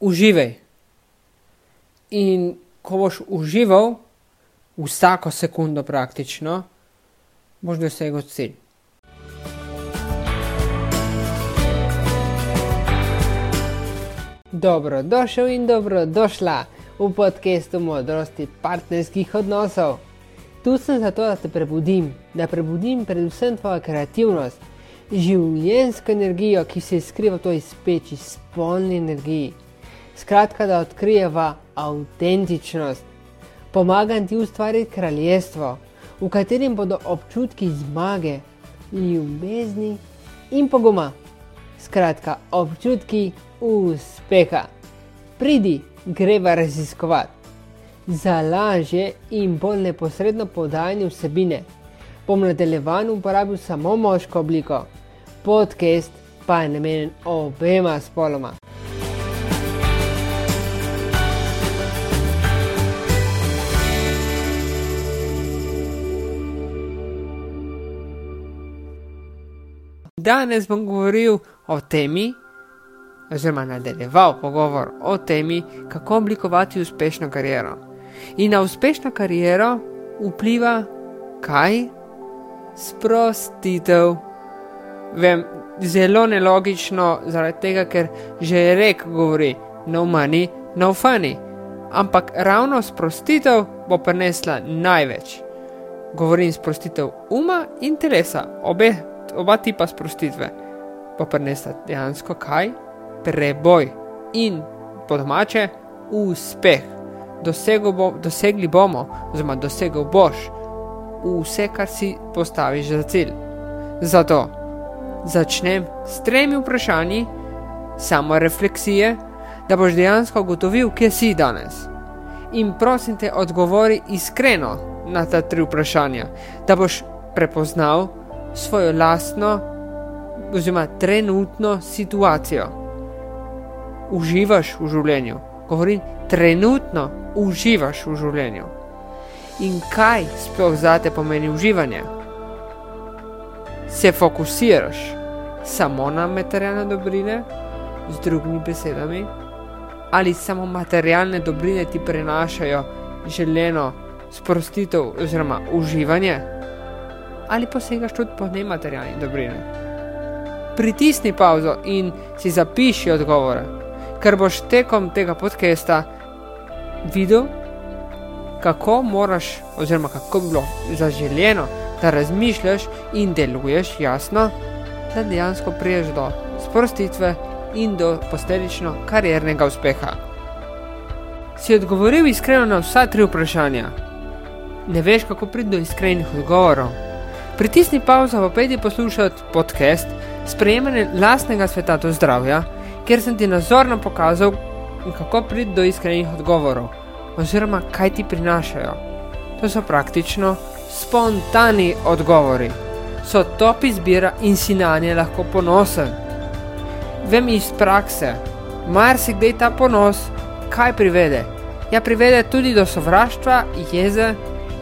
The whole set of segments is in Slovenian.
uživaj. In ko boš užival, vsako sekundo praktično, boš dosegel cilj. Dobrodošel in dobrodošla v podkastu modrosti partnerskih odnosov. Tu sem zato, da te prebudim, da prebudim predvsem tvojo kreativnost, življensko energijo, ki se skriva v toj speči, spolni energiji. Skratka, da odkrijeva avtentičnost. Pomagam ti ustvariti kraljestvo, v katerem bodo občutki zmage, ljubezni in poguma. Skratka, občutki uspeha. Pridi, greva raziskovati. Za lažje in bolj neposredno podajanje vsebine bom nadaljevan uporabil samo moško obliko, podcast pa je namenjen obema spoloma. Danes bom govoril o temi, oziroma nadaljeval pogovor o temi, kako oblikovati uspešno kariero. In na uspešno kariero vpliva kaj? Sprostitev. Vem, zelo nelogično, zaradi tega, ker že rek govori: no money, no funny. Ampak ravno sprostitev bo prinesla največ. Govorim sprostitev uma in telesa, obe, oba tipa sprostitve. Pa prinesla dejansko kaj? Preboj in po domače uspeh. Bo, dosegli bomo, oziroma dosegel boš vse, kar si postaviš za cilj. Zato začnem s tremi vprašanji, samo refleksije, da boš dejansko ugotovil, kje si danes. In prosim te, odgovori iskreno na ta tri vprašanja, da boš prepoznal svojo lastno, oziroma trenutno situacijo. Uživaš v življenju, govorim, trenutno uživaš v življenju. In kaj sploh za te pomeni uživanje? Se fokusiraš samo na materialne dobrine, z drugimi besedami, ali samo materialne dobrine ti prenašajo želeno sprostitev oziroma uživanje, ali posegaš tudi po nematerialni dobrini. Pritisni pauzo in si zapiši odgovore, ker boš tekom tega podcasta videl, kako moraš, oziroma kako bi bilo zaželjeno, da razmišljaš in deluješ jasno da dejansko priješ do sprostitve in do posledično kariernega uspeha. Si odgovoril iskreno na vsa tri vprašanja? Ne veš, kako priti do iskrenih odgovorov? Pritisni pauzo, pa pojdi poslušati podcast Sprejemanje lastnega sveta do zdravja, kjer sem ti nazorno pokazal, kako priti do iskrenih odgovorov, oziroma kaj ti prinašajo. To so praktično spontani odgovori so top izbira in si na nje lahko ponosen. Vem iz prakse, marsikdaj ta ponos kaj privede? Ja, privede tudi do sovraštva, jeze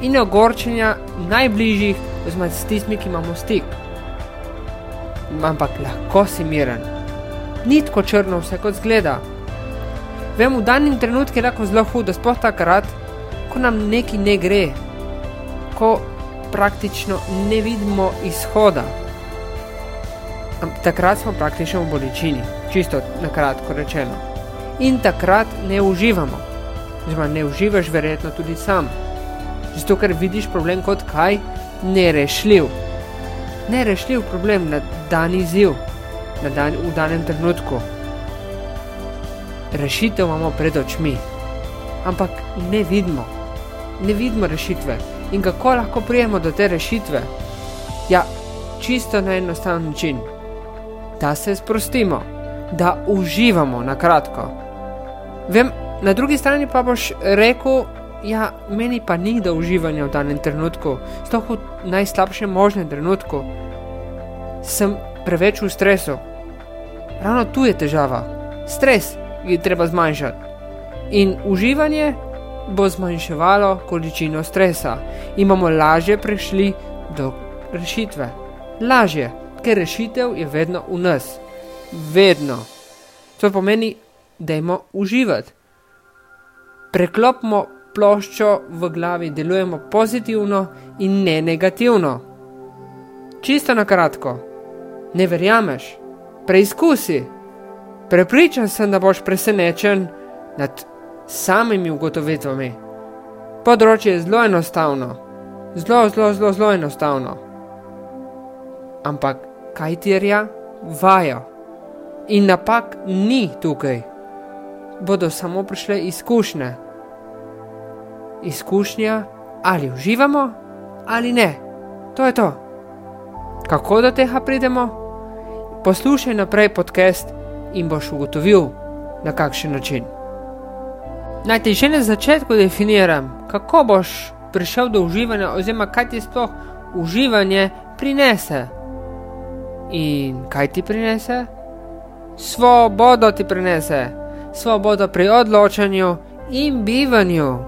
in ogorčenja najbližjih, oziroma s tistimi, ki imamo stik. Ampak lahko si miren. Ni tako črno, vse kot zgleda. Vem, v danem trenutku je lahko zelo hudo, sploh takrat, ko nam nekaj ne gre, ko praktično ne vidimo izhoda. Takrat smo praktično v bolečini, čisto na kratko rečeno. In takrat ne uživamo. Oziroma, ne uživaš, verjetno tudi sam. Zato, ker vidiš problem kot kaj nerešljiv. Nerešljiv problem na dan izziv, na dan, v danem trenutku. Rešitev imamo pred očmi, ampak ne vidimo, ne vidimo rešitve. In kako lahko prijemo do te rešitve? Ja, čisto na enostaven način. Da se sprostimo, da uživamo na kratko. Vem, na drugi strani pa boš rekel, ja, meni pa ni do uživanja v danem trenutku, sploh v najslabšem možnem trenutku. Sem preveč v stresu. Ravno tu je težava. Stres je treba zmanjšati. In uživanje bo zmanjševalo količino stresa in bomo lažje prišli do rešitve. Lažje, ker rešitev je vedno v nas. Vedno. To pomeni, dajmo uživati. Preklopimo ploščo v glavi, delujemo pozitivno in ne negativno. Čisto na kratko, ne verjameš, preizkusi. Prepričan sem, da boš presenečen nad samimi ugotovitvami. Področje je zelo enostavno, zelo, zelo, zelo, zelo enostavno. Ampak kaj terja? Vaja. In napak ni tukaj, bodo samo prišle izkušnje. Izkušnja, ali uživamo, ali ne. To je to. Kako do tega pridemo? Poslušaj naprej podcast in boš ugotovil, na kakšen način. Naj ti že na začetku definiram, kako boš prišel do uživanja, oziroma kaj ti sploh uživanje prinese. In kaj ti prinese? Svobodo ti prinese, svobodo pri odločanju in bivanju,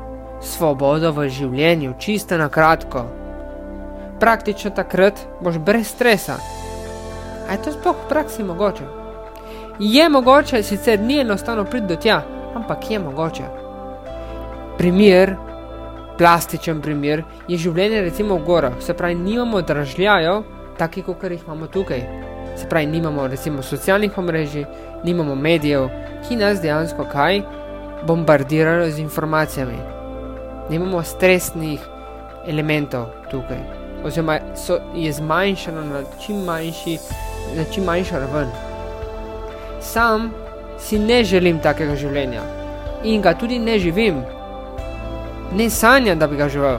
svobodo v življenju, čisto na kratko. Praktično takrat boš brez stresa. A je to sploh v praksi mogoče? Je mogoče, sicer ni enostavno priti do tja, ampak je mogoče primer, plastičen primer, je življenje recimo v gorah. Se pravi, nimamo dražljajo, taki kot jih imamo tukaj. Se pravi, nimamo recimo socialnih omrežij, nimamo medijev, ki nas dejansko kaj bombardirajo z informacijami. Nimamo stresnih elementov tukaj, oziroma so, je zmanjšano na čim, manjši, na čim manjšo raven. Sam si ne želim takega življenja in ga tudi ne živim ne sanjam, da bi ga živel.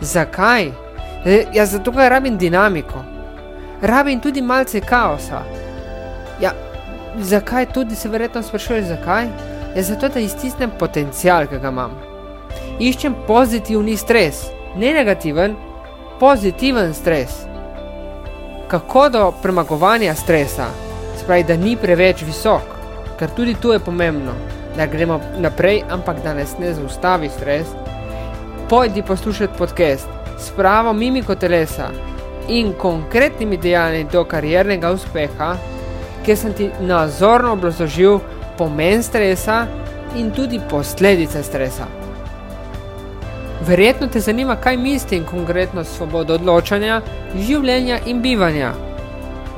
Zakaj? E, ja, zato, ker rabim dinamiko, rabim tudi malce kaosa. Ja, zakaj tudi se verjetno sprašuješ, zakaj? Ja, zato, da iztisnem potencial, ki ga imam. Iščem pozitivni stres, ne negativen, pozitiven stres. Kako do premagovanja stresa, se pravi, da ni preveč visok, ker tudi tu je pomembno da gremo naprej, ampak da nas ne zaustavi stres, pojdi poslušati podcast s pravo mimiko telesa in konkretnimi dejanji do kariernega uspeha, kjer sem ti nazorno obrazložil pomen stresa in tudi posledice stresa. Verjetno te zanima, kaj mislim konkretno svobodo odločanja, življenja in bivanja.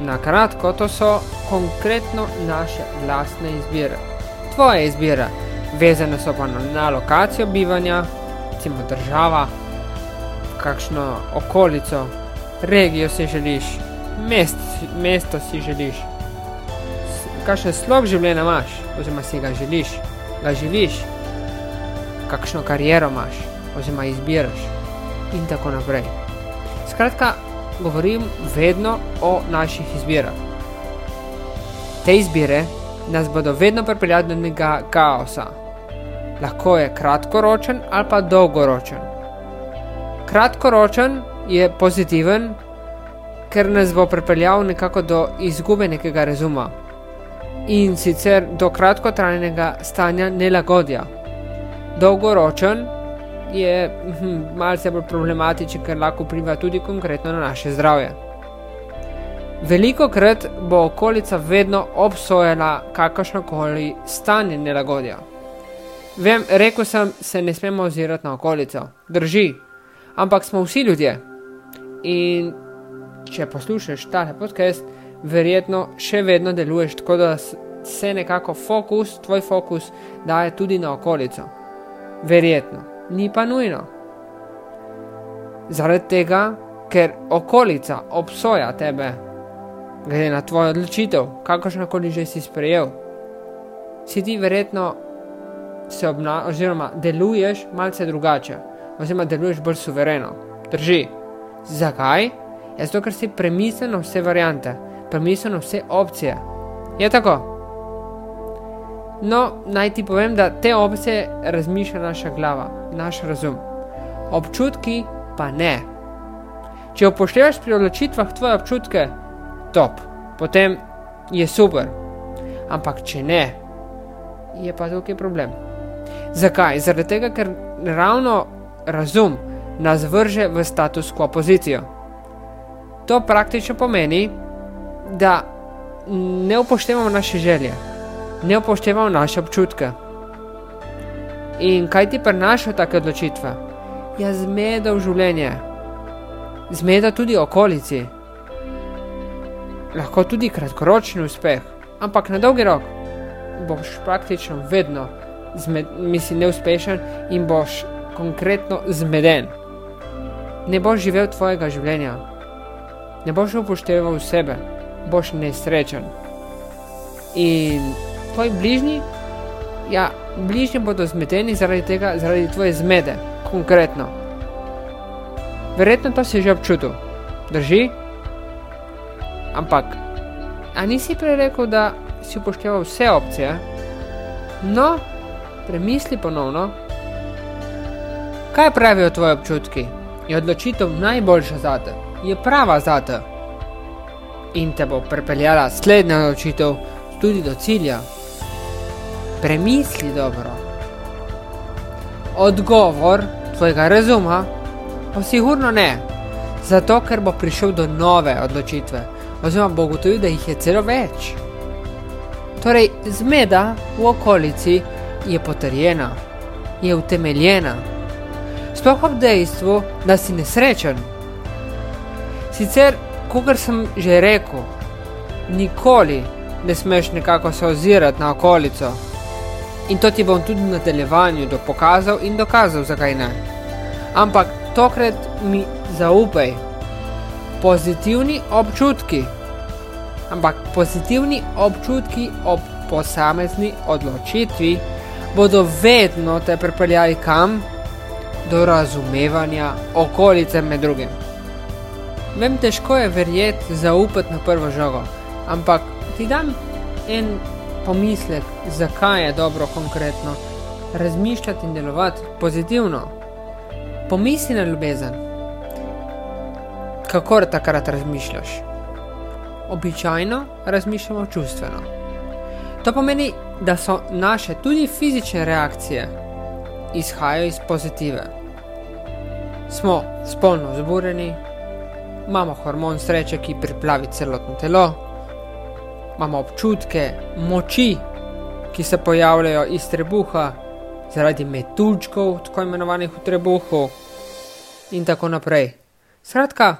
Na kratko, to so konkretno naše lastne izbire tvoja izbira. Vezane so pa na lokacijo bivanja, recimo država, kakšno okolico, regijo si želiš, mest, mesto si želiš, kakšen slog življenja imaš, oziroma si ga želiš, ga živiš, kakšno kariero imaš, oziroma izbiraš in tako naprej. Skratka, govorim vedno o naših izbirah. Te izbire nas bodo vedno pripeljali do nekega kaosa. Lahko je kratkoročen ali pa dolgoročen. Kratkoročen je pozitiven, ker nas bo pripeljal nekako do izgube nekega razuma in sicer do kratkotrajnega stanja nelagodja. Dolgoročen je hm, malce bolj problematičen, ker lahko vpliva tudi konkretno na naše zdravje. Veliko krat bo okolica vedno obsojala kakršno koli stanje nelagodja. Vem, rekel sem, se ne smemo ozirati na okolico, drži, ampak smo vsi ljudje. In če poslušaš ta podcast, verjetno še vedno deluješ tako, da se nekako fokus, tvoj fokus, daje tudi na okolico. Verjetno, ni pa nujno. Zaradi tega, ker okolica obsoja tebe glede na tvojo odločitev, kakršno koli že si sprejel. Si ti verjetno se obnašaš, oziroma deluješ malce drugače, oziroma deluješ bolj suvereno. Drži. Zakaj? Zato, ker si premislil vse variante, premislil vse opcije. Je tako? No, naj ti povem, da te opcije razmišlja naša glava, naš razum. Občutki pa ne. Če upoštevaš pri odločitvah tvoje občutke, top, potem je super. Ampak če ne, je pa tukaj problem. Zakaj? Zaradi tega, ker ravno razum nas vrže v status quo pozicijo. To praktično pomeni, da ne upoštevamo naše želje. Ne upošteval naše občutke. In kaj ti prenašajo take odločitve? Ja, zmeda v življenje, zmeda tudi okolici, lahko tudi kratkoročni uspeh, ampak na dolgi rok boš praktično vedno zmed, misli, neuspešen in boš konkretno zmeden. Ne boš živel tvojega življenja, ne boš upošteval sebe, boš nesrečen. In tvoji bližnji, ja, bližnji bodo zmedeni zaradi tega, zaradi tvoje zmede, konkretno. Verjetno to si že občutil, drži? Ampak, a nisi prej rekel, da si upošteval vse opcije? No, premisli ponovno. Kaj pravijo tvoji občutki? Je odločitev najboljša za te, je prava za te in te bo pripeljala slednja odločitev tudi do cilja. Premisli dobro. Odgovor tvojega razuma pa sigurno ne, zato ker bo prišel do nove odločitve, oziroma bo ugotovil, da jih je celo več. Torej, zmeda v okolici je potrjena, je utemeljena, sploh ob dejstvu, da si nesrečen. Sicer, kot sem že rekel, nikoli ne smeš nekako se ozirati na okolico. In to ti bom tudi v nadaljevanju do pokazal in dokazal, zakaj ne. Ampak tokrat mi zaupaj, pozitivni občutki, ampak pozitivni občutki ob posamezni odločitvi bodo vedno te pripeljali kam? Do razumevanja okolice med drugim. Vem, težko je verjeti, zaupati na prvo žogo, ampak ti dam en pomislek, zakaj je dobro konkretno razmišljati in delovati pozitivno. Pomisli na ljubezen. Kako takrat razmišljaš? Običajno razmišljamo čustveno. To pomeni, da so naše tudi fizične reakcije izhajajo iz pozitive. Smo spolno zbureni, imamo hormon sreče, ki priplavi celotno telo, imamo občutke moči, ki se pojavljajo iz trebuha zaradi metuljčkov, tako imenovanih v trebuhu, in tako naprej. Skratka,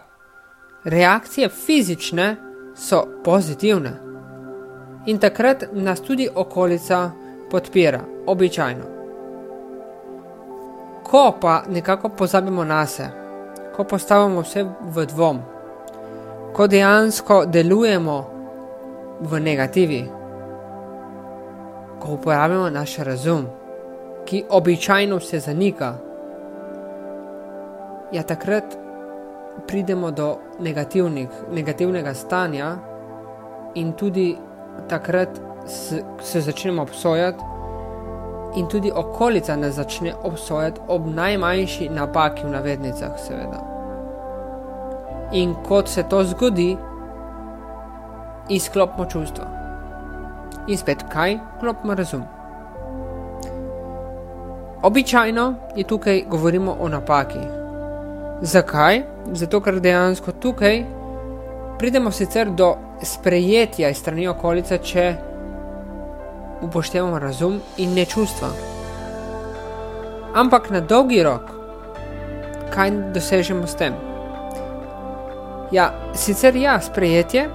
reakcije fizične so pozitivne in takrat nas tudi okolica podpira, običajno. Ko pa nekako pozabimo na sebe, ko postavimo vse v dvom, ko dejansko delujemo v negativi, ko uporabljamo naš razum, ki običajno vse zanika, ja, takrat pridemo do negativnega stanja in tudi takrat se začnemo obsojati, in tudi okolica nas začne obsojati ob najmanjši napaki v navednicah, seveda. In kot se to zgodi, izklopimo čustva. In spet kaj, klopimo razum. Običajno je tukaj govorimo o napaki. Zakaj? Zato, ker dejansko tukaj pridemo sicer do sprejetja iz strani okolice, če upoštevamo razum in ne čustva. Ampak na dolgi rok, kaj dosežemo s tem? Ja, sicer ja, sprejetje,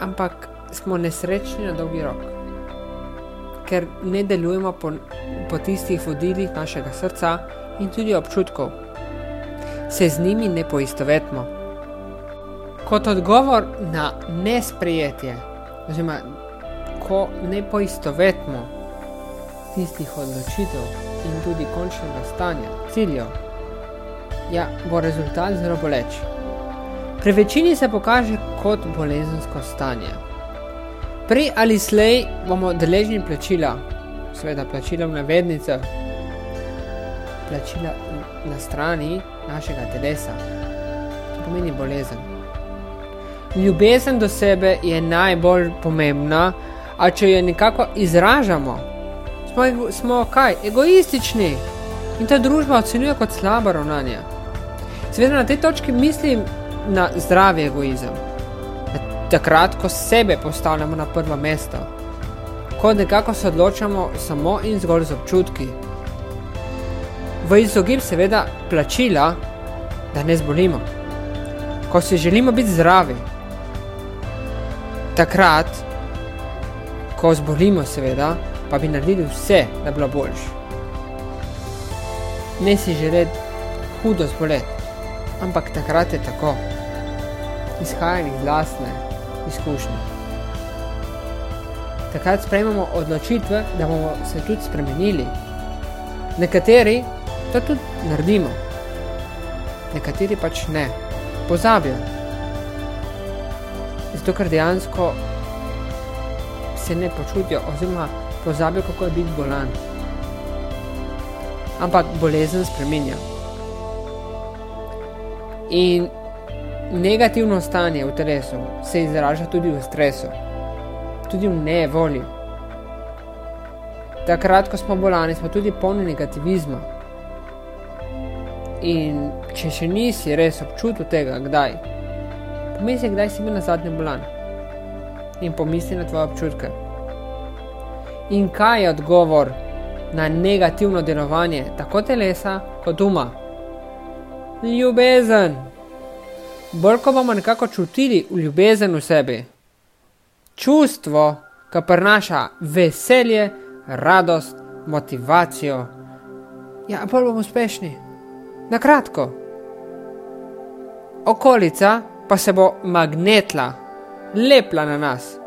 ampak smo nesrečni na dolgi rok, ker ne delujemo po, po tistih vodilih našega srca in tudi občutkov, se z njimi ne poistovetimo. Kot odgovor na nesprejetje, oziroma ko ne poistovetimo tistih odločitev in tudi končnega stanja, ciljev, ja, bo rezultat zelo boleč. Pri večini se pokaže kot bolezensko stanje. Prej ali slej bomo deležni plačila, seveda plačila v navednicah, plačila na strani našega telesa, to pomeni bolezen. Ljubezen do sebe je najbolj pomembna, a če jo nekako izražamo, smo, smo kaj, egoistični in ta družba ocenjuje kot slabo ravnanje. Seveda na tej točki mislim na zdravi egoizem. Takrat, ko sebe postavljamo na prvo mesto. ko nekako se odločamo samo in zgolj z občutki. V izogib seveda plačila, da ne zbolimo. Ko si želimo biti zdravi, takrat, ko zbolimo, seveda, pa bi naredili vse, da bi bilo boljše. Ne si želeti hudo zboleti, ampak takrat je tako, izhaja iz vlastne izkušnje. Takrat sprejmemo odločitve, da bomo se tudi spremenili. Nekateri to tudi naredimo, nekateri pač ne, pozabijo. Zato, ker dejansko se ne počutijo, oziroma pozabijo, kako je biti bolan. Ampak bolezen spremenja. In negativno stanje v telesu se izraža tudi v stresu, tudi v nevolji. Takrat, ko smo bolani, smo tudi polni negativizma. In če še nisi res občutil tega, kdaj, pomisli, kdaj si bil na zadnjem bolan in pomisli na tvoje občutke. In kaj je odgovor na negativno delovanje tako telesa kot uma? Ljubezen. Bolj ko bomo nekako čutili ljubezen v sebi, čustvo, ki prinaša veselje, radost, motivacijo, ja, bolj bomo uspešni. Na kratko. Okolica pa se bo magnetla, lepla na nas.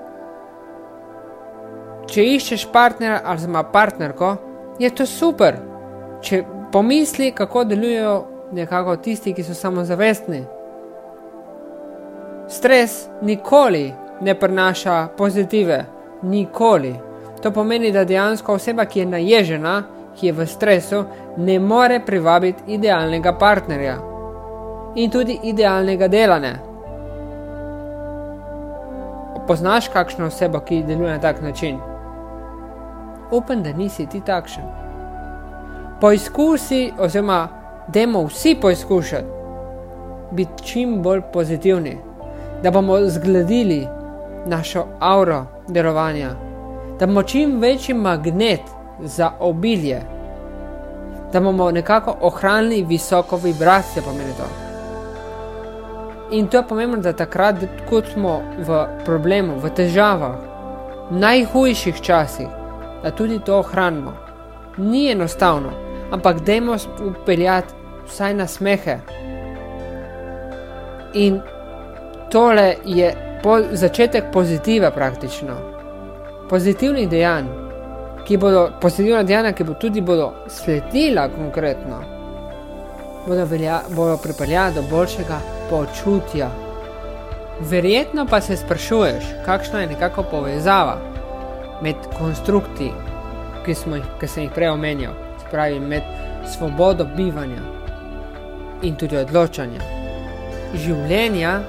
Če iščeš partnera ali ima partnerko, je to super. Če pomisli, kako delujejo nekako tisti, ki so samozavestni. Stres nikoli ne prinaša pozitive, nikoli. To pomeni, da dejansko oseba, ki je naježena, ki je v stresu, ne more privabiti idealnega partnerja in tudi idealnega delanja. Poznaš kakšno osebo, ki deluje na tak način? Upam, da nisi ti takšen. Poizkusi, oziroma, demo vsi poizkušati biti čim bolj pozitivni, da bomo zgledili našo auro delovanja, da bomo čim večji magnet za obilje, da bomo nekako ohranili visoko vibracijo, pomeni to. In to je pomembno, da takrat, ko smo v problemu, v težavah, v najhujših časih, da tudi to ohranimo. Ni enostavno, ampak dajmo upeljati vsaj na smehe. In tole je po začetek pozitiva, praktično. Pozitivnih dejanj, ki bodo pozitivna dejanja, ki bodo tudi bodo sledila konkretno, bodo, velja, bodo pripeljala do boljšega počutja. Verjetno pa se sprašuješ, kakšna je nekako povezava med konstrukti, ki, jih, ki sem jih prej omenil, spravi med svobodo bivanja in tudi odločanja, življenja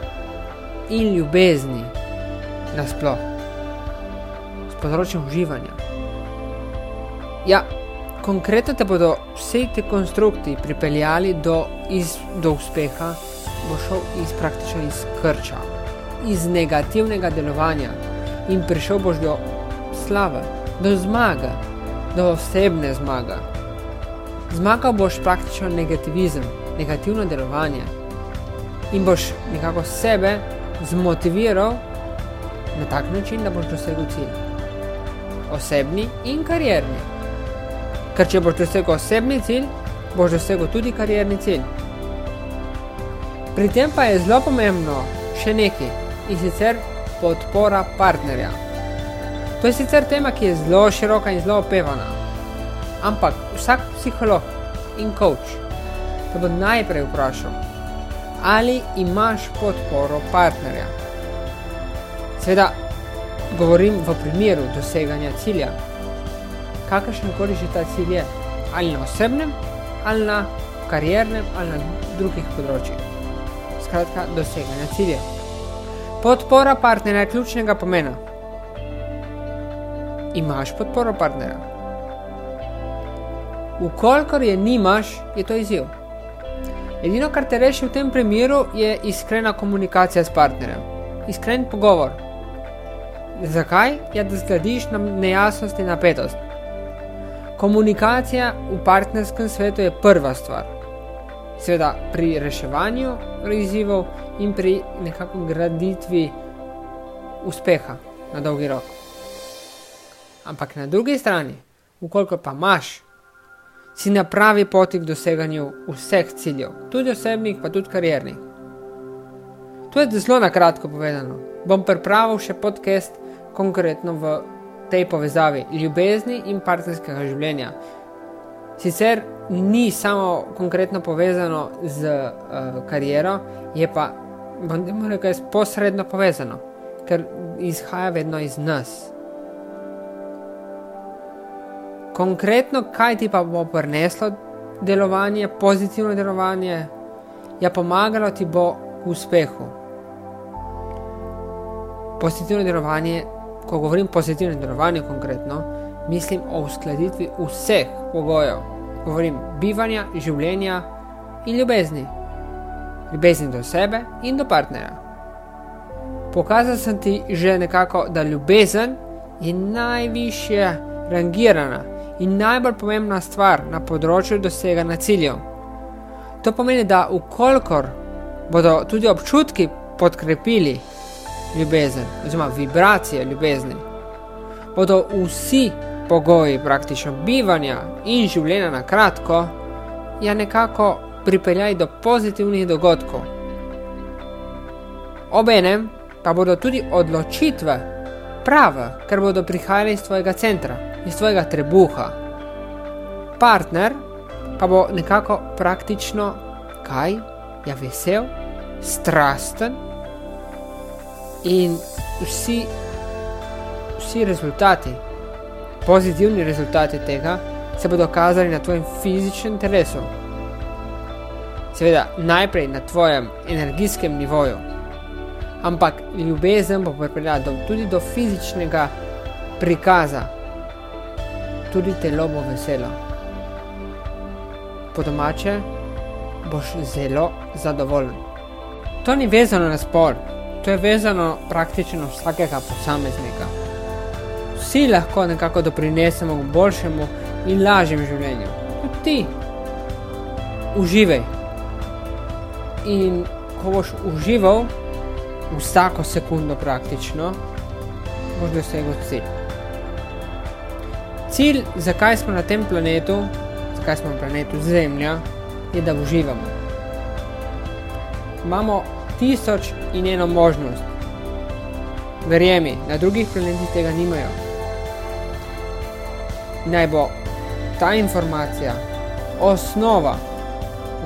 in ljubezni nasplošno, s področjem uživanja. Ja, konkretno te bodo vsi ti konstrukti pripeljali do, iz, do uspeha, bo šel iz praktično iz krča, iz negativnega delovanja in prišel boš do slave, do zmage, do osebne zmage. Zmagal boš praktično negativizem, negativno delovanje in boš nekako sebe zmotiviral na tak način, da boš dosegel cilj. Osebni in karierni. Ker če boš dosegel osebni cilj, boš dosegel tudi karierni cilj. Pri tem pa je zelo pomembno še nekaj in sicer podpora partnerja. To je sicer tema, ki je zelo široka in zelo opevana, ampak vsak psiholog in coach te bo najprej vprašal, ali imaš podporo partnerja. Seveda, govorim v primeru doseganja cilja. Kakršen koli že ta cilj je, ali na osebnem, ali na kariernem, ali na drugih področjih. Skratka, doseganja cilja. Podpora partnerja je ključnega pomena. Imaš podporo partnerja? Ukolikor je nimaš, je to izjiv. Edino, kar te reši v tem primeru, je iskrena komunikacija s partnerjem, iskren pogovor. Zakaj? Ja, da zgradiš na nejasnost in napetost. Komunikacija v partnerskem svetu je prva stvar. Sveda pri reševanju izzivov in pri nekakšni graditvi uspeha na dolgi rok. Ampak na drugi strani, ukoliko pa imaš, si na pravi poti k doseganju vseh ciljev, tudi osebnih, pa tudi kariernih. To je zelo na kratko povedano. Bom pripravil še podcast konkretno v tej povezavi ljubezni in partnerskega življenja. Sicer ni samo konkretno povezano z uh, kariero, je pa, bom rekel, posredno povezano, ker izhaja vedno iz nas. Konkretno, kaj ti pa bo prineslo delovanje, pozitivno delovanje, ja, pomagalo ti bo k uspehu. Pozitivno delovanje, ko govorim o pozitivnem delovanju, konkretno, mislim o uskladitvi vseh pogojev. Govorim bivanja, življenja in ljubezni. Ljubezni do sebe in do partnerja. Pokazal sem ti že nekako, da ljubezen je najvišje rangirana in najbolj pomembna stvar na področju doseganja ciljev. To pomeni, da ukolikor bodo tudi občutki podkrepili ljubezen, oziroma vibracije ljubezni, bodo vsi pogoji praktično bivanja in življenja na kratko, ja nekako pripeljali do pozitivnih dogodkov. Obenem pa bodo tudi odločitve prave, ker bodo prihajale iz tvojega centra, iz tvojega trebuha. Partner pa bo nekako praktično kaj, ja vesel, strasten in vsi, vsi rezultati, pozitivni rezultati tega se bodo kazali na tvojem fizičnem telesu. Seveda najprej na tvojem energijskem nivoju ampak ljubezen bo pripeljala tudi do fizičnega prikaza, tudi telo bo veselo. Po domače boš zelo zadovoljen. To ni vezano na spol, to je vezano praktično vsakega posameznika. Vsi lahko nekako doprinesemo k boljšemu in lažjemu življenju. Tudi ti, uživaj. In ko boš užival, vsako sekundo praktično, boš dosegel cilj. Cilj, zakaj smo na tem planetu, zakaj smo na planetu Zemlja, je da uživamo. Imamo tisoč in eno možnost. Verjemi, na drugih planetih tega nimajo. Naj bo ta informacija osnova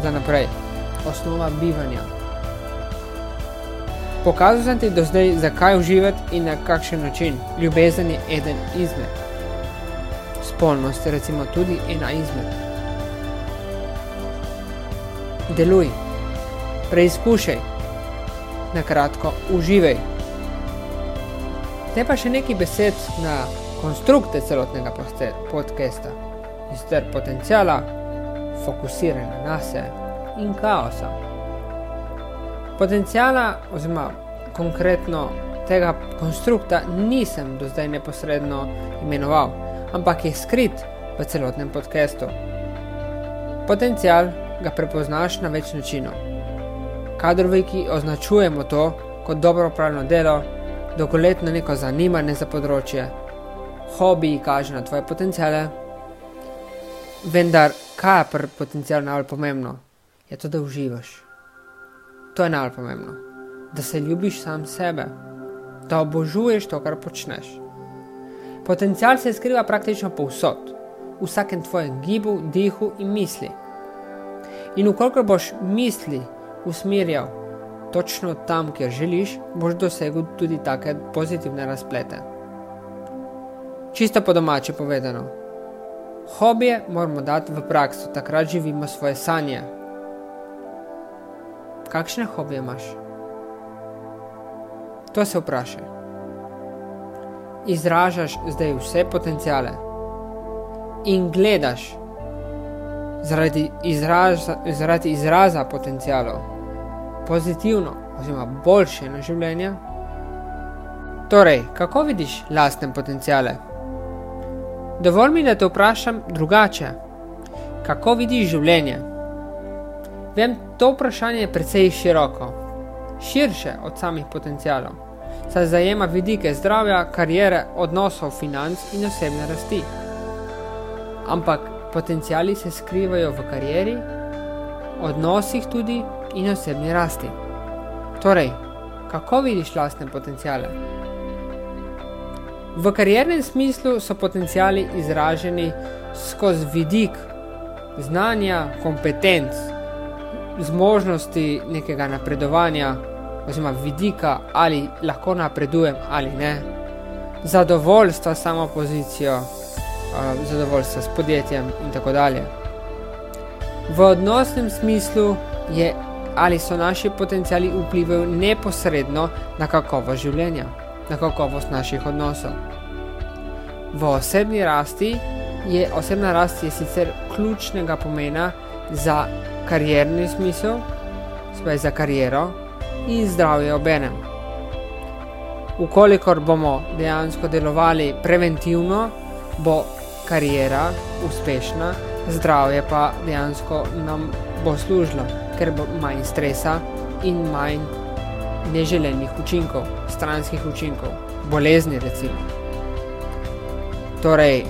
za naprej, osnova bivanja. Pokazal sem ti do zdaj, zakaj uživati in na kakšen način. Ljubezen je eden izmed. Spolnost recimo tudi ena izmed. Deluj, preizkušaj, na kratko uživaj. Zdaj pa še nekaj besed na konstrukte celotnega podcasta, izter potencijala, fokusiranja na sebe in kaosa potencijala, oziroma konkretno tega konstrukta, nisem do zdaj neposredno imenoval, ampak je skrit v celotnem podkastu. Potencijal ga prepoznaš na več načinov. Kadroviki označujemo to kot dobro upravljeno delo, dolgoletno neko zanimanje za področje, hobiji kaže na tvoje potencijale. Vendar, kaj je pri potencijalu najbolj pomembno? Je to, da uživaš. To je najbolj pomembno. Da se ljubiš sam sebe, da obožuješ to, kar počneš. Potencial se skriva praktično povsod, v vsakem tvojem gibu, dihu in misli. In ukoliko boš misli usmerjal točno tam, kjer želiš, boš dosegel tudi take pozitivne razplete. Čisto po domače povedano. Hobije moramo dati v prakso, takrat živimo svoje sanje, kakšne hobije imaš? To se vprašaj. Izražaš zdaj vse potencijale in gledaš zaradi izraza, zaradi izraza potencijalov pozitivno oziroma boljše na življenje. Torej, kako vidiš lastne potencijale? Dovolj mi, da te vprašam drugače. Kako vidiš življenje? Vem, to vprašanje je precej široko, širše od samih potencijalov, saj zajema vidike zdravja, karijere, odnosov, financ in osebne rasti. Ampak potencijali se skrivajo v karieri, odnosih tudi in osebni rasti. Torej, kako vidiš lastne potencijale? V kariernem smislu so potencijali izraženi skozi vidik znanja, kompetenc, zmožnosti nekega napredovanja, oziroma vidika, ali lahko napredujem ali ne, zadovoljstva s samo pozicijo, zadovoljstva s podjetjem in tako dalje. V odnosnem smislu je, ali so naši potencijali vplivajo neposredno na kakovost življenja na kakovost naših odnosov. V osebni rasti je osebna rast je sicer ključnega pomena za karierni smisel, spaj za kariero in zdravje obenem. Ukolikor bomo dejansko delovali preventivno, bo kariera uspešna, zdravje pa dejansko nam bo služilo, ker bo manj stresa in manj neželenih učinkov, stranskih učinkov, bolezni, recimo. Torej,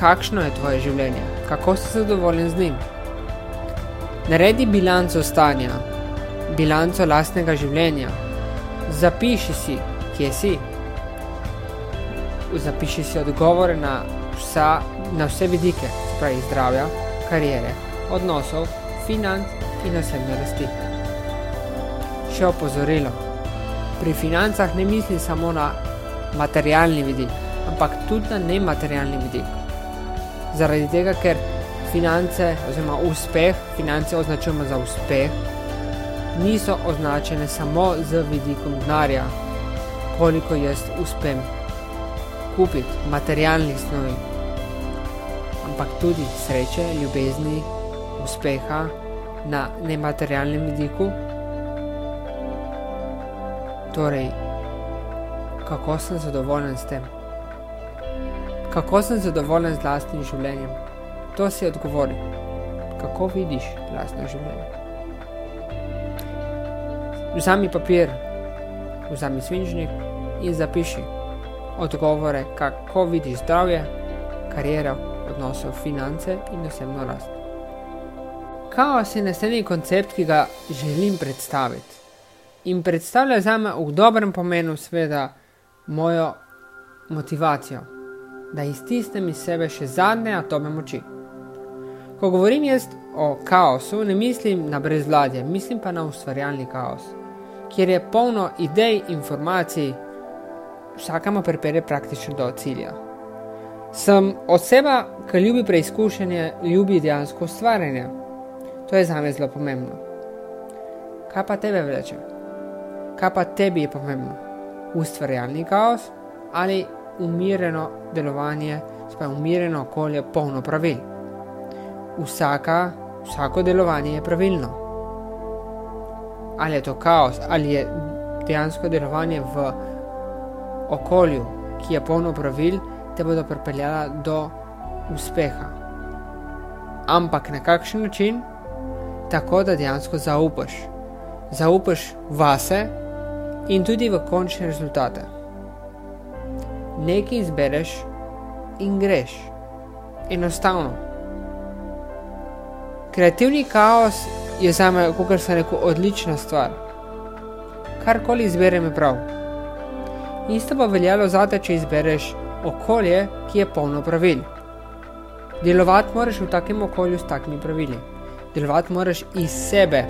kakšno je tvoje življenje, kako si zadovoljen z njim? Naredi bilanco stanja, bilanco lastnega življenja, zapiši si, kje si. Zapiši si odgovore na, vsa, na vse vidike, spravi zdravja, karijere, odnosov, financ in osebne rasti še opozorilo. Pri financah ne mislim samo na materialni vidik, ampak tudi na nematerialni vidik. Zaradi tega, ker finance oziroma uspeh, finance označujemo za uspeh, niso označene samo z vidikom denarja, koliko jaz uspem kupiti materialnih snovi, ampak tudi sreče, ljubezni, uspeha na nematerialnem vidiku. Torej, kako sem zadovoljen s tem? Kako sem zadovoljen z lastnim življenjem? To si odgovori. Kako vidiš lastno življenje? Vzami papir, vzami svinčnik in zapiši odgovore, kako vidiš zdravje, kariero, odnose, finance in osebno rast. Kaos je naslednji koncept, ki ga želim predstaviti in predstavlja za me v dobrem pomenu, seveda, mojo motivacijo, da iztisnem iz sebe še zadnje atome moči. Ko govorim jaz o kaosu, ne mislim na brezvladje, mislim pa na ustvarjalni kaos, kjer je polno idej, informacij, vsakama pripelje praktično do cilja. Sem oseba, ki ljubi preizkušanje, ljubi dejansko ustvarjanje. To je za me zelo pomembno. Kaj pa tebe vleče? kaj pa tebi je pomembno? Ustvarjalni kaos ali umirjeno delovanje, spaj umirjeno okolje, polno pravil. Vsaka, vsako delovanje je pravilno. Ali je to kaos, ali je dejansko delovanje v okolju, ki je polno pravil, te bodo pripeljala do uspeha. Ampak na kakšen način? Tako da dejansko zaupaš. Zaupaš vase, in tudi v končne rezultate. Nekaj izbereš in greš. Enostavno. Kreativni kaos je za me, kot sem rekel, odlična stvar. Karkoli izberem, je prav. Isto pa veljalo zate, če izbereš okolje, ki je polno pravil. Delovati moraš v takem okolju s takimi pravili. Delovati moraš iz sebe,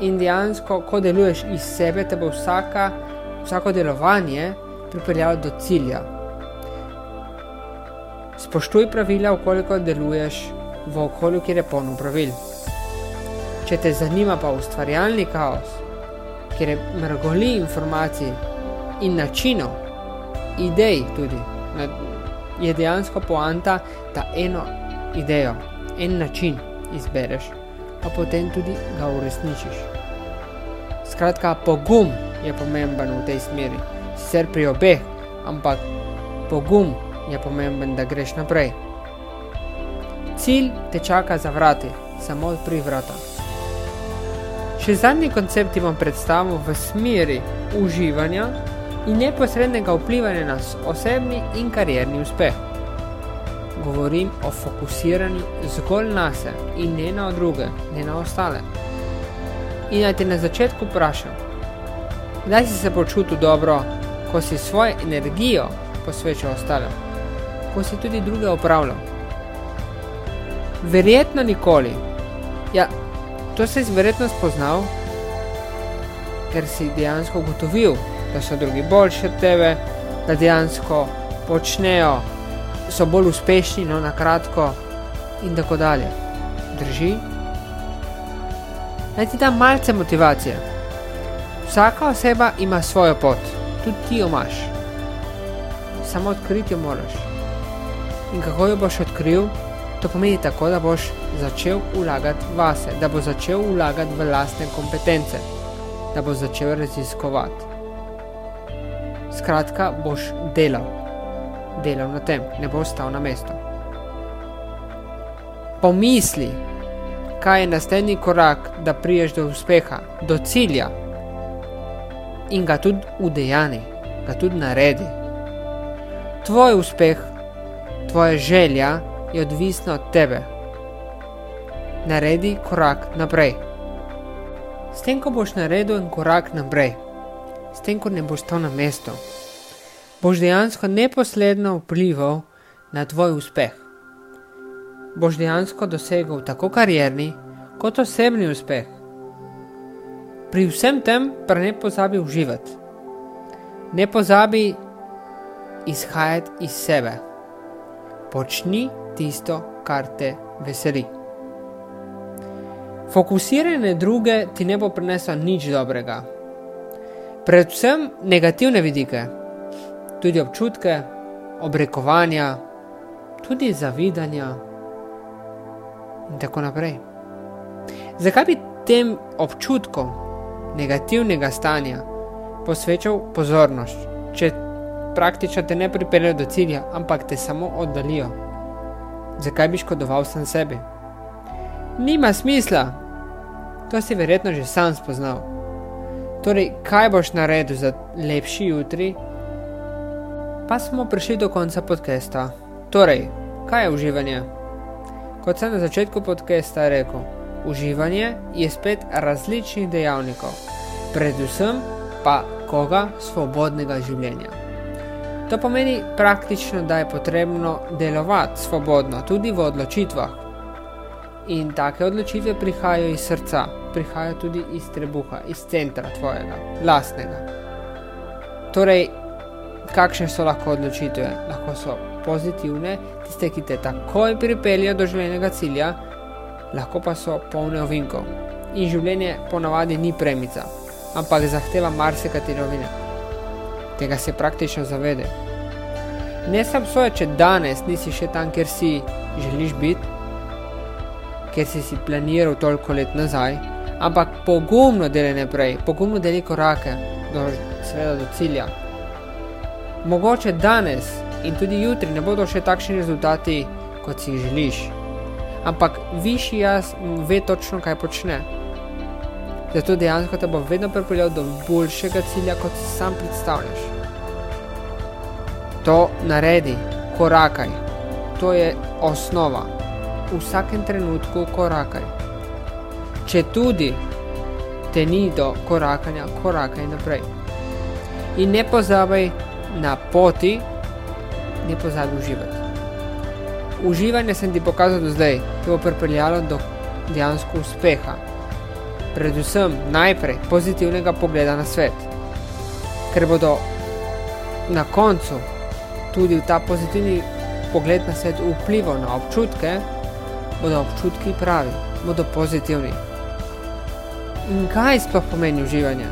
in dejansko, ko deluješ iz sebe, te bo vsaka, vsako delovanje pripeljalo do cilja. Spoštuj pravila, ukoliko deluješ v okolju, kjer je polno pravil. Če te zanima pa ustvarjalni kaos, kjer je mrgoli informacij in načinov, idej tudi, je dejansko poanta, da eno idejo, en način izbereš pa potem tudi ga uresničiš. Skratka, pogum je pomemben v tej smeri, sicer pri obeh, ampak pogum je pomemben, da greš naprej. Cilj te čaka za vrati, samo odpri vrata. Še zadnji koncept imam predstavo v smeri uživanja in neposrednega vplivanja na osebni in karierni uspeh. Govorim o fokusiranju zgolj na sebe in ne na druge, ne na ostale. In naj te na začetku vprašam, kdaj si se počutil dobro, ko si svojo energijo posvečal ostalim, ko si tudi druge upravljal. Verjetno nikoli. Ja, to si verjetno spoznal, ker si dejansko ugotovil, da so drugi boljši od tebe, da dejansko počnejo, so bolj uspešni, no na kratko, in tako dalje. Drži? Naj ti da malce motivacije. Vsaka oseba ima svojo pot, tudi ti jo imaš. Samo odkriti jo moraš. In kako jo boš odkril, to pomeni tako, da boš začel vlagati vase, da boš začel vlagati v lastne kompetence, da boš začel raziskovati. Skratka, boš delal, delal na tem, ne boš stal na mestu. Pomisli, kaj je naslednji korak, da priješ do uspeha, do cilja in ga tudi udejani, ga tudi naredi. Tvoj uspeh, tvoja želja je odvisna od tebe. Naredi korak naprej. S tem, ko boš naredil en korak naprej, s tem, ko ne boš stal na mestu, boš dejansko neposredno vplival na tvoj uspeh boš dejansko dosegel tako karjerni kot osebni uspeh. Pri vsem tem pa ne pozabi uživati. Ne pozabi izhajati iz sebe. Počni tisto, kar te veseli. Fokusiranje druge ti ne bo prineslo nič dobrega. Predvsem negativne vidike, tudi občutke, obrekovanja, tudi zavidanja in tako naprej. Zakaj bi tem občutkom negativnega stanja posvečal pozornost, če praktično te ne pripeljejo do cilja, ampak te samo oddalijo? Zakaj bi škodoval sam sebi? Nima smisla, to si verjetno že sam spoznal. Torej, kaj boš naredil za lepši jutri? Pa smo prišli do konca podcasta. Torej, kaj je uživanje? Kot sem na začetku podcasta rekel, uživanje je spet različnih dejavnikov, predvsem pa koga svobodnega življenja. To pomeni praktično, da je potrebno delovati svobodno tudi v odločitvah. In take odločitve prihajajo iz srca, prihajajo tudi iz trebuha, iz centra tvojega, lastnega. Torej, kakšne so lahko odločitve? Lahko so pozitivne, tiste, ki te takoj pripeljejo do željenega cilja, lahko pa so polne ovinkov. In življenje ponavadi ni premica, ampak zahteva marsikatero ovine. Tega se praktično zavede. Ne sem soje, če danes nisi še tam, kjer si želiš biti, ker si si planiral toliko let nazaj, ampak pogumno deli naprej, pogumno deli korake do, seveda, do cilja. Mogoče danes in tudi jutri ne bodo še takšni rezultati, kot si jih želiš. Ampak višji jaz ve točno, kaj počne. Zato dejansko te bo vedno pripeljal do boljšega cilja, kot si sam predstavljaš. To naredi, korakaj. To je osnova. V vsakem trenutku korakaj. Če tudi te ni do korakanja, korakaj naprej. In ne pozabi na poti, ne pozabi uživati. Uživanje sem ti pokazal do zdaj, ki bo pripeljalo do dejansko uspeha. Predvsem najprej pozitivnega pogleda na svet, ker bodo na koncu tudi ta pozitivni pogled na svet vplival na občutke, bodo občutki pravi, bodo pozitivni. In kaj sploh pomeni uživanje?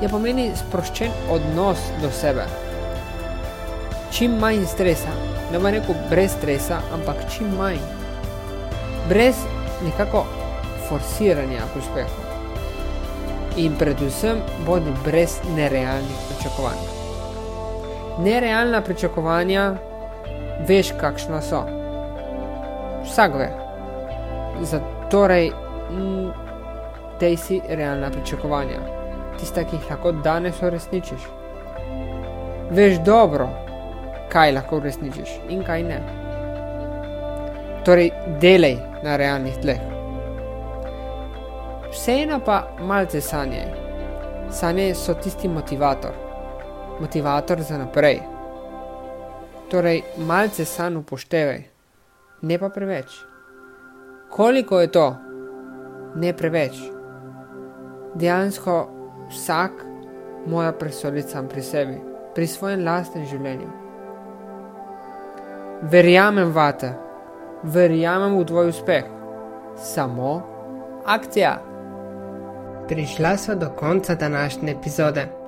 Je pomeni sproščen odnos do sebe čim manj stresa. Ne bom rekel brez stresa, ampak čim manj. Brez nekako forsiranja k uspehu. In predvsem bodi brez nerealnih pričakovanj. Nerealna pričakovanja, veš, kakšna so. Vsak ve. Zatorej, te si realna pričakovanja, tista, ki jih lahko danes uresničiš. Veš dobro, kaj lahko uresničiš in kaj ne. Torej, delaj na realnih tleh. Vseeno pa malce sanje. Sanje so tisti motivator, motivator za naprej. Torej, malce sanj upoštevaj, ne pa preveč. Koliko je to? Ne preveč. Dejansko vsak mora presoditi sam pri sebi, pri svojem lastnem življenju. Verjamem vate, verjamem v tvoj uspeh, samo akcija. Prišla sva do konca današnje epizode.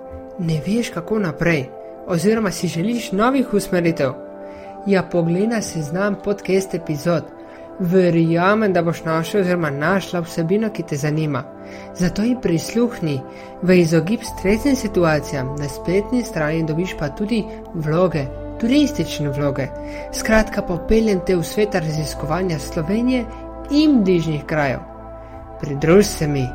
Ne veš, kako naprej, oziroma si želiš novih usmeritev. Ja, poglej si znam podcast epizod. Verjamem, da boš našel oziroma našla vsebino, ki te zanima. Zato ji prisluhni, v izogib stresnim situacijam na spletni strani dobiš pa tudi vloge, turistične vloge. Skratka, popeljem te v svet raziskovanja Slovenije in bližnjih krajev. Pridruž se mi.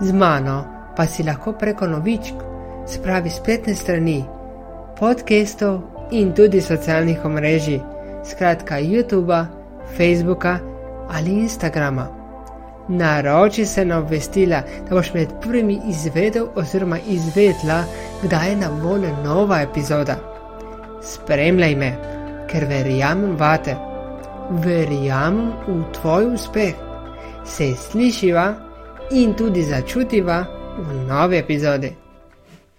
Z mano pa si lahko preko novičk, spravi spletne strani, podcastov in tudi socialnih omrežij, skratka YouTube, Facebooka ali Instagrama. Naroči se na obvestila, da boš med prvimi izvedel oziroma izvedla, kdaj je na voljo nova epizoda. Spremljaj me, ker verjamem vate, verjamem v tvoj uspeh. Se slišiva in tudi začutiva v novi epizodi.